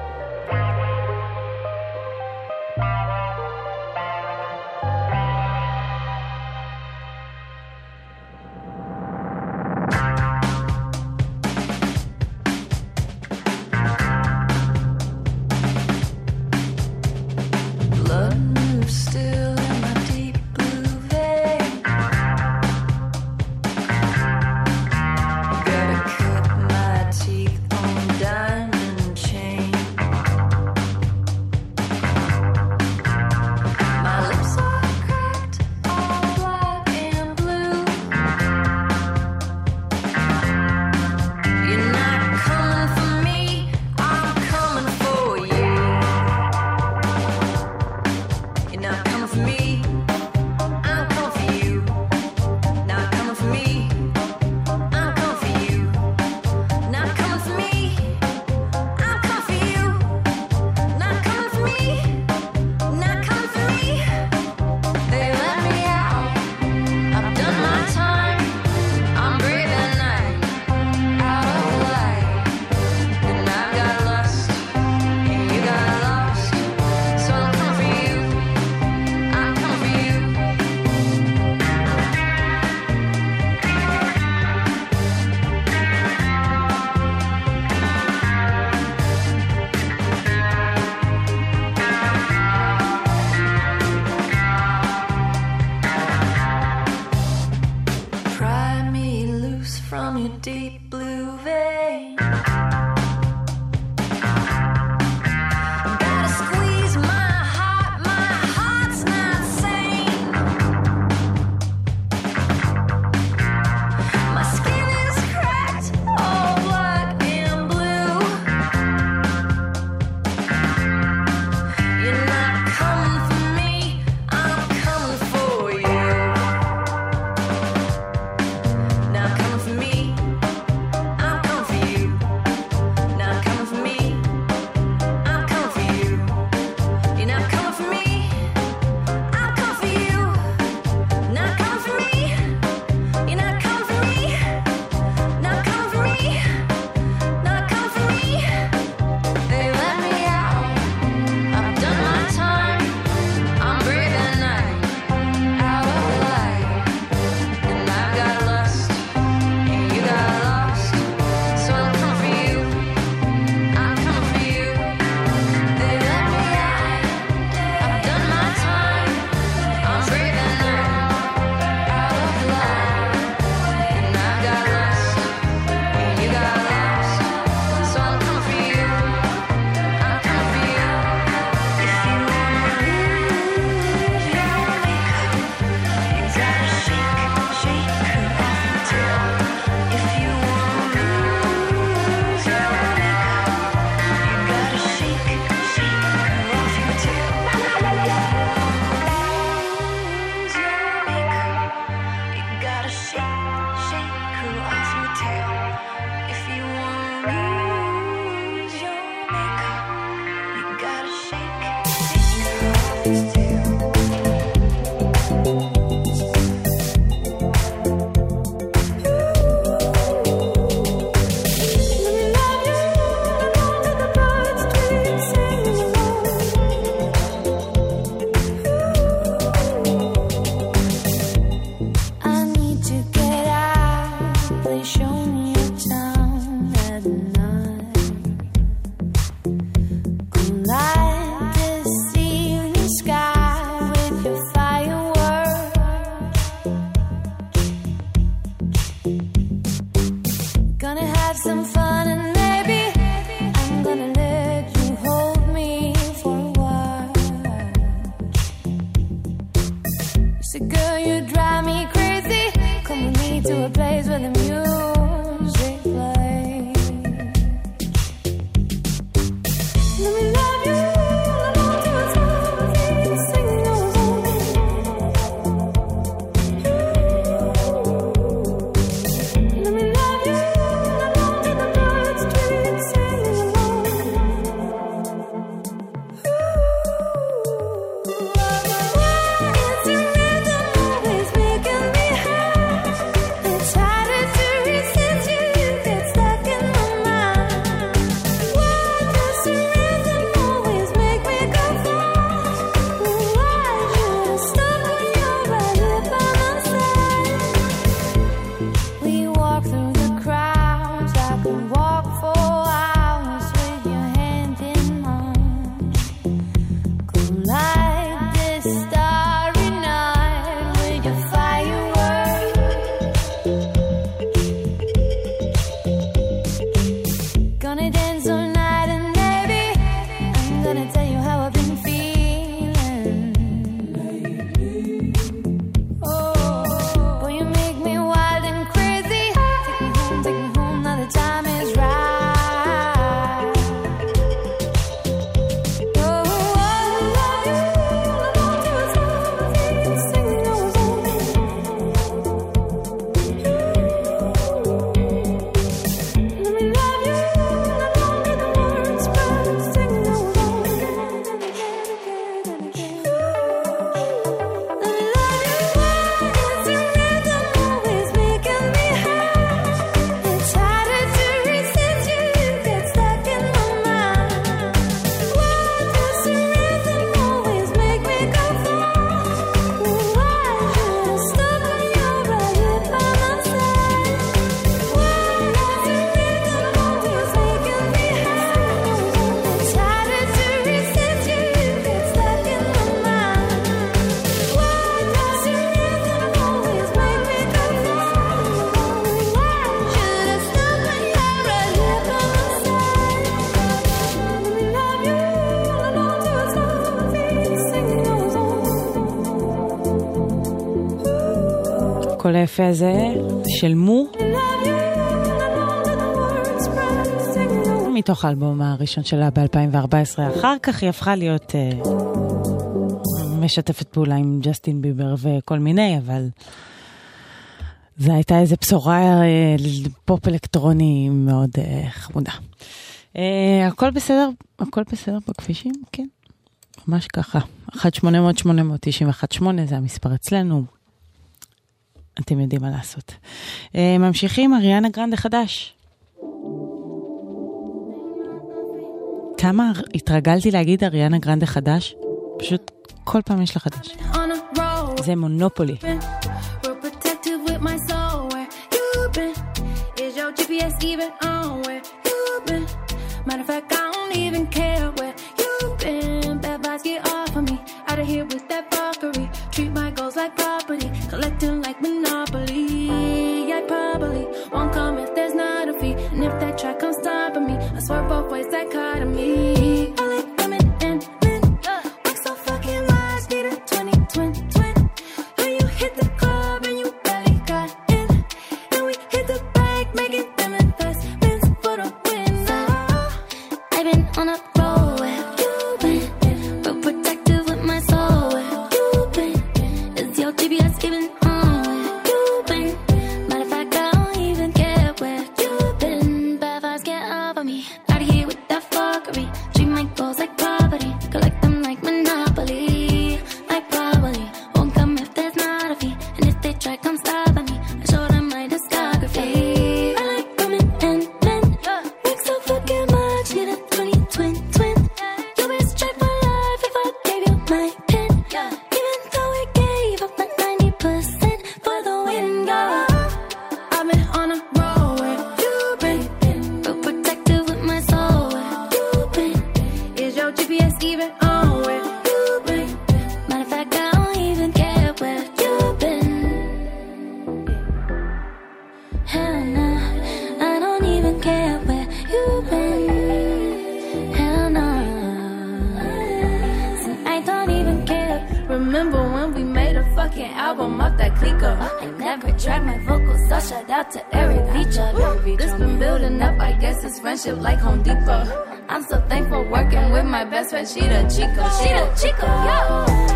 היפה הזה של מו. מתוך האלבום הראשון שלה ב-2014. אחר כך היא הפכה להיות uh, משתפת פעולה עם ג'סטין ביבר וכל מיני, אבל זו הייתה איזו בשורה uh, פופ אלקטרוני מאוד uh, חמודה. Uh, הכל בסדר, הכל בסדר בכבישים? כן, ממש ככה. 1-800-891-8 זה המספר אצלנו. אתם יודעים מה לעשות. אה, ממשיכים, אריאנה גרנדה חדש. כמה התרגלתי להגיד אריאנה גרנדה חדש, פשוט כל פעם יש לה חדש. זה מונופולי. Matter of fact, I don't even care. for both ways. I never tried my vocals, so shout out to Eric Vicha. This been building up, I guess it's friendship like Home Depot. I'm so thankful working with my best friend, she the Chico, she the Chico, yo.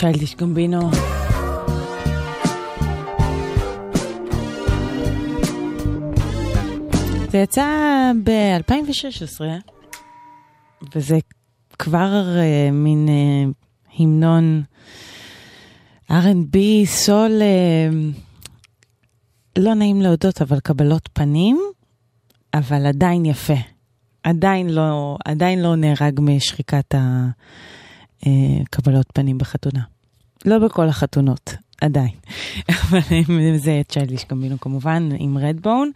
צ'יילדיש גמבינו. זה יצא ב-2016, וזה כבר uh, מין uh, המנון R&B, סול, uh, לא נעים להודות, אבל קבלות פנים, אבל עדיין יפה. עדיין לא, עדיין לא נהרג משחיקת ה... אה, קבלות פנים בחתונה. לא בכל החתונות, עדיין. *laughs* אבל זה צ'יילדיש קמבינו כמובן, עם רדבון.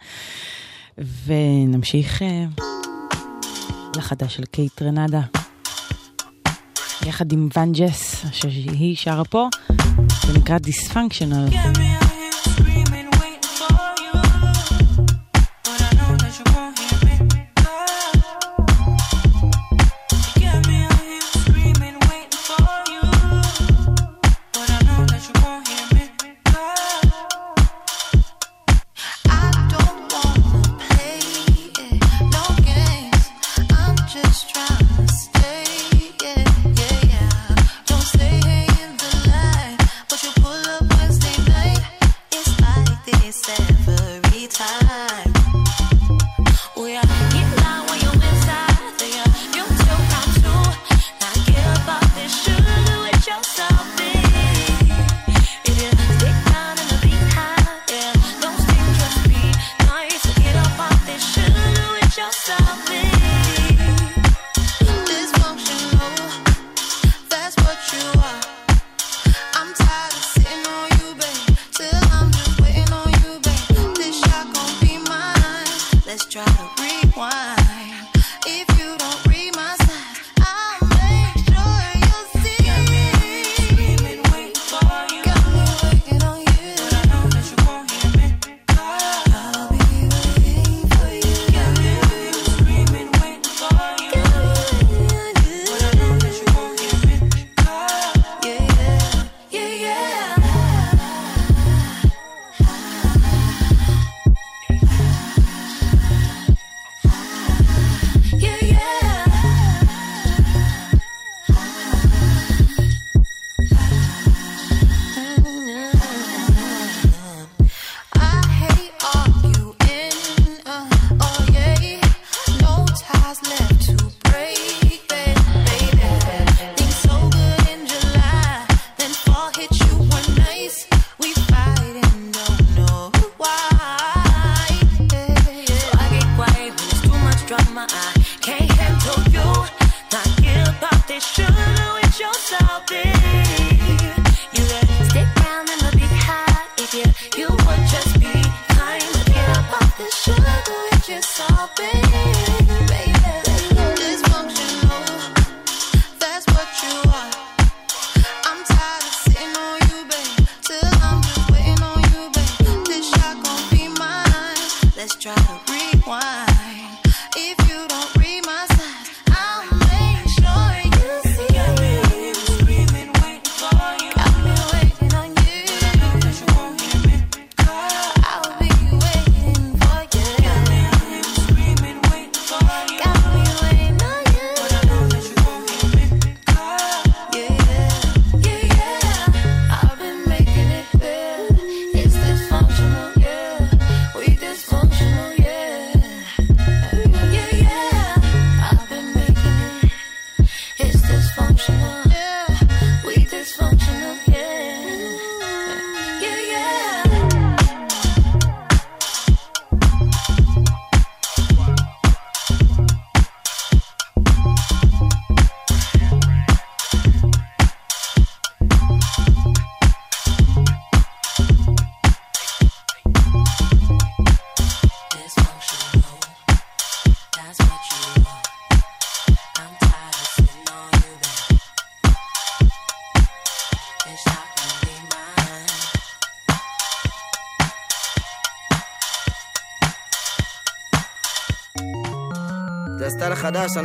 ונמשיך אה, לחדש של קייט רנדה. יחד עם ואן שהיא שרה פה, זה נקרא דיספנקשנל.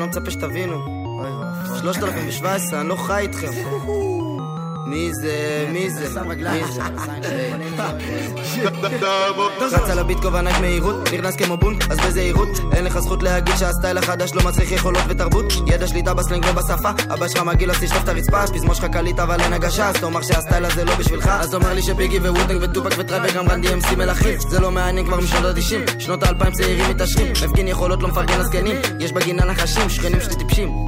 מצפה שתבינו. אוי ואבוי. 3017, אני לא חי איתכם. מי זה? מי זה? מי זה? רץ על הביט ענק מהירות, נכנס כמו בונט, אז בזהירות. אין לך זכות להגיד שהסטייל החדש לא מצריך יכולות ותרבות. ידע שליטה בסלנג ובשפה אבא שלך מגעיל אז תשטוף את הרצפה. הפזמון שלך קליט אבל אין הגשה אז תאמר שהסטייל הזה לא בשבילך. אז תאמר לי שביגי וווטנג וטופק וטראפ וגם רנדי אמסי מלכים. זה לא מעניין כבר משנות ה-90 שנות האלפיים צעירים מתעשרים. מפגין יכולות לא מפרגן לזקנים. יש בגינה נחשים שכנים שלי טיפשים.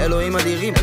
אלוהים אדירים.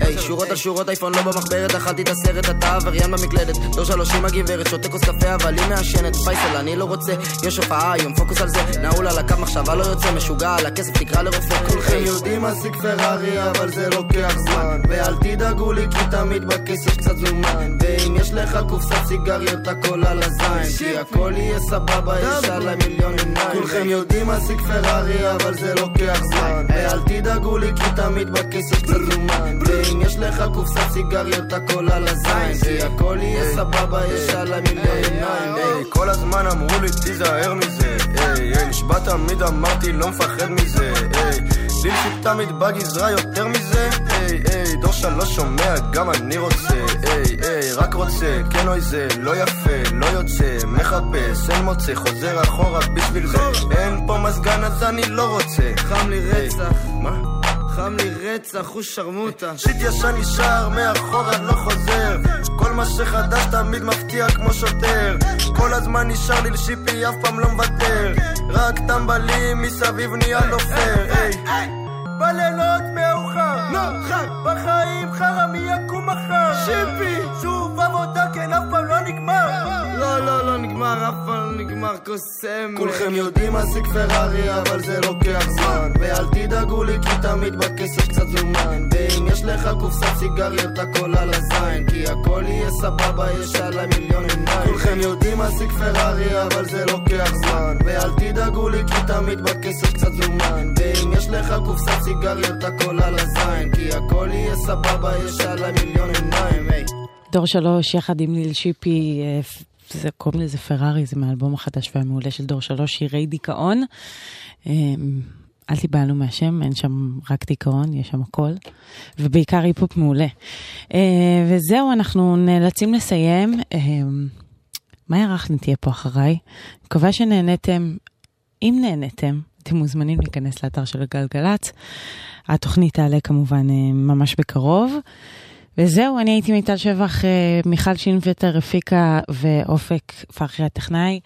היי שורות על שורות אייפון לא במחברת אכלתי את הסרט אתה עבריין במקלדת. דור שלוש עם הגברת שותה כוס קפה אבל היא מעשנת. פייסל אני לא רוצה יש הופעה היום פוקוס על זה. נעול על הקו מחשבה לא יוצא משוגע על הכסף תקרא לרופא. כולכם יודעים להשיג פרארי אבל זה לוקח זמן. ואל תדאגו לי כי תמיד בכסף קצת זומן. ואם יש לך קופסת סיגריות הכל על הזין. כי הכל יהיה סבבה יש עליי מיליון עיניים. כולכם יודעים להשיג פרארי אבל זה לוקח זמן. ואל תדאגו לי כי תמיד בכסף קצת זומן. ואם יש לך קופסת סיגריות הכל על הזין. כי הכל יהיה סבבה יש עליי מיליון עיניים. כל הזמן אמרו לי תיזהר מזה, נשבע תמיד אמרתי לא מפחד מזה, היי, ליל תמיד בגזרה יותר מזה, היי, היי, דור שלוש שומע גם אני רוצה, היי, היי, רק רוצה, כן אוי זה, לא יפה, לא יוצא, מחפש, אין מוצא, חוזר אחורה בשביל זה, אין פה מזגן אז אני לא רוצה, חם לי רצח. מה? חם לי רצח, הוא שרמוטה. שיט ישן נשאר, מאחורה לא חוזר. כל מה שחדש תמיד מפתיע כמו שוטר. כל הזמן נשאר לי לשיפי, אף פעם לא מוותר. רק טמבלים מסביב נהיה לא פייר היי. בלילות מאוחר, לא. בחיים חרא מי יקום מחר. שיפי, שוב עבודה כן אף נגמר, אף פעם נגמר קוסם. כולכם יודעים להשיג פרארי אבל זה לוקח זמן. ואל תדאגו לי כי תמיד בכסף קצת זומן. ואם יש לך קופסת סיגריות הכל על הזין. כי הכל יהיה סבבה יש עליי מיליון עיניים. כולכם יודעים להשיג פרארי אבל זה לוקח זמן. ואל תדאגו לי כי תמיד בכסף קצת זומן. ואם יש לך קופסת סיגריות הכל על הזין. כי הכל יהיה סבבה יש עליי מיליון עיניים. דור שלוש יחד עם ליל שיפי, אה, זה קוראים לזה פרארי, זה מהאלבום החדש והמעולה של דור שלוש, שירי דיכאון. אה, אל תיבהלו מהשם, אין שם רק דיכאון, יש שם הכל, ובעיקר היפ-הופ מעולה. אה, וזהו, אנחנו נאלצים לסיים. אה, מאיה רכלין תהיה פה אחריי. מקווה שנהניתם. אם נהניתם, אתם מוזמנים להיכנס לאתר של גלגלצ. התוכנית תעלה כמובן אה, ממש בקרוב. וזהו, אני הייתי מיטל שבח, אה, מיכל שינווטר הפיקה ואופק פרחי הטכנאי.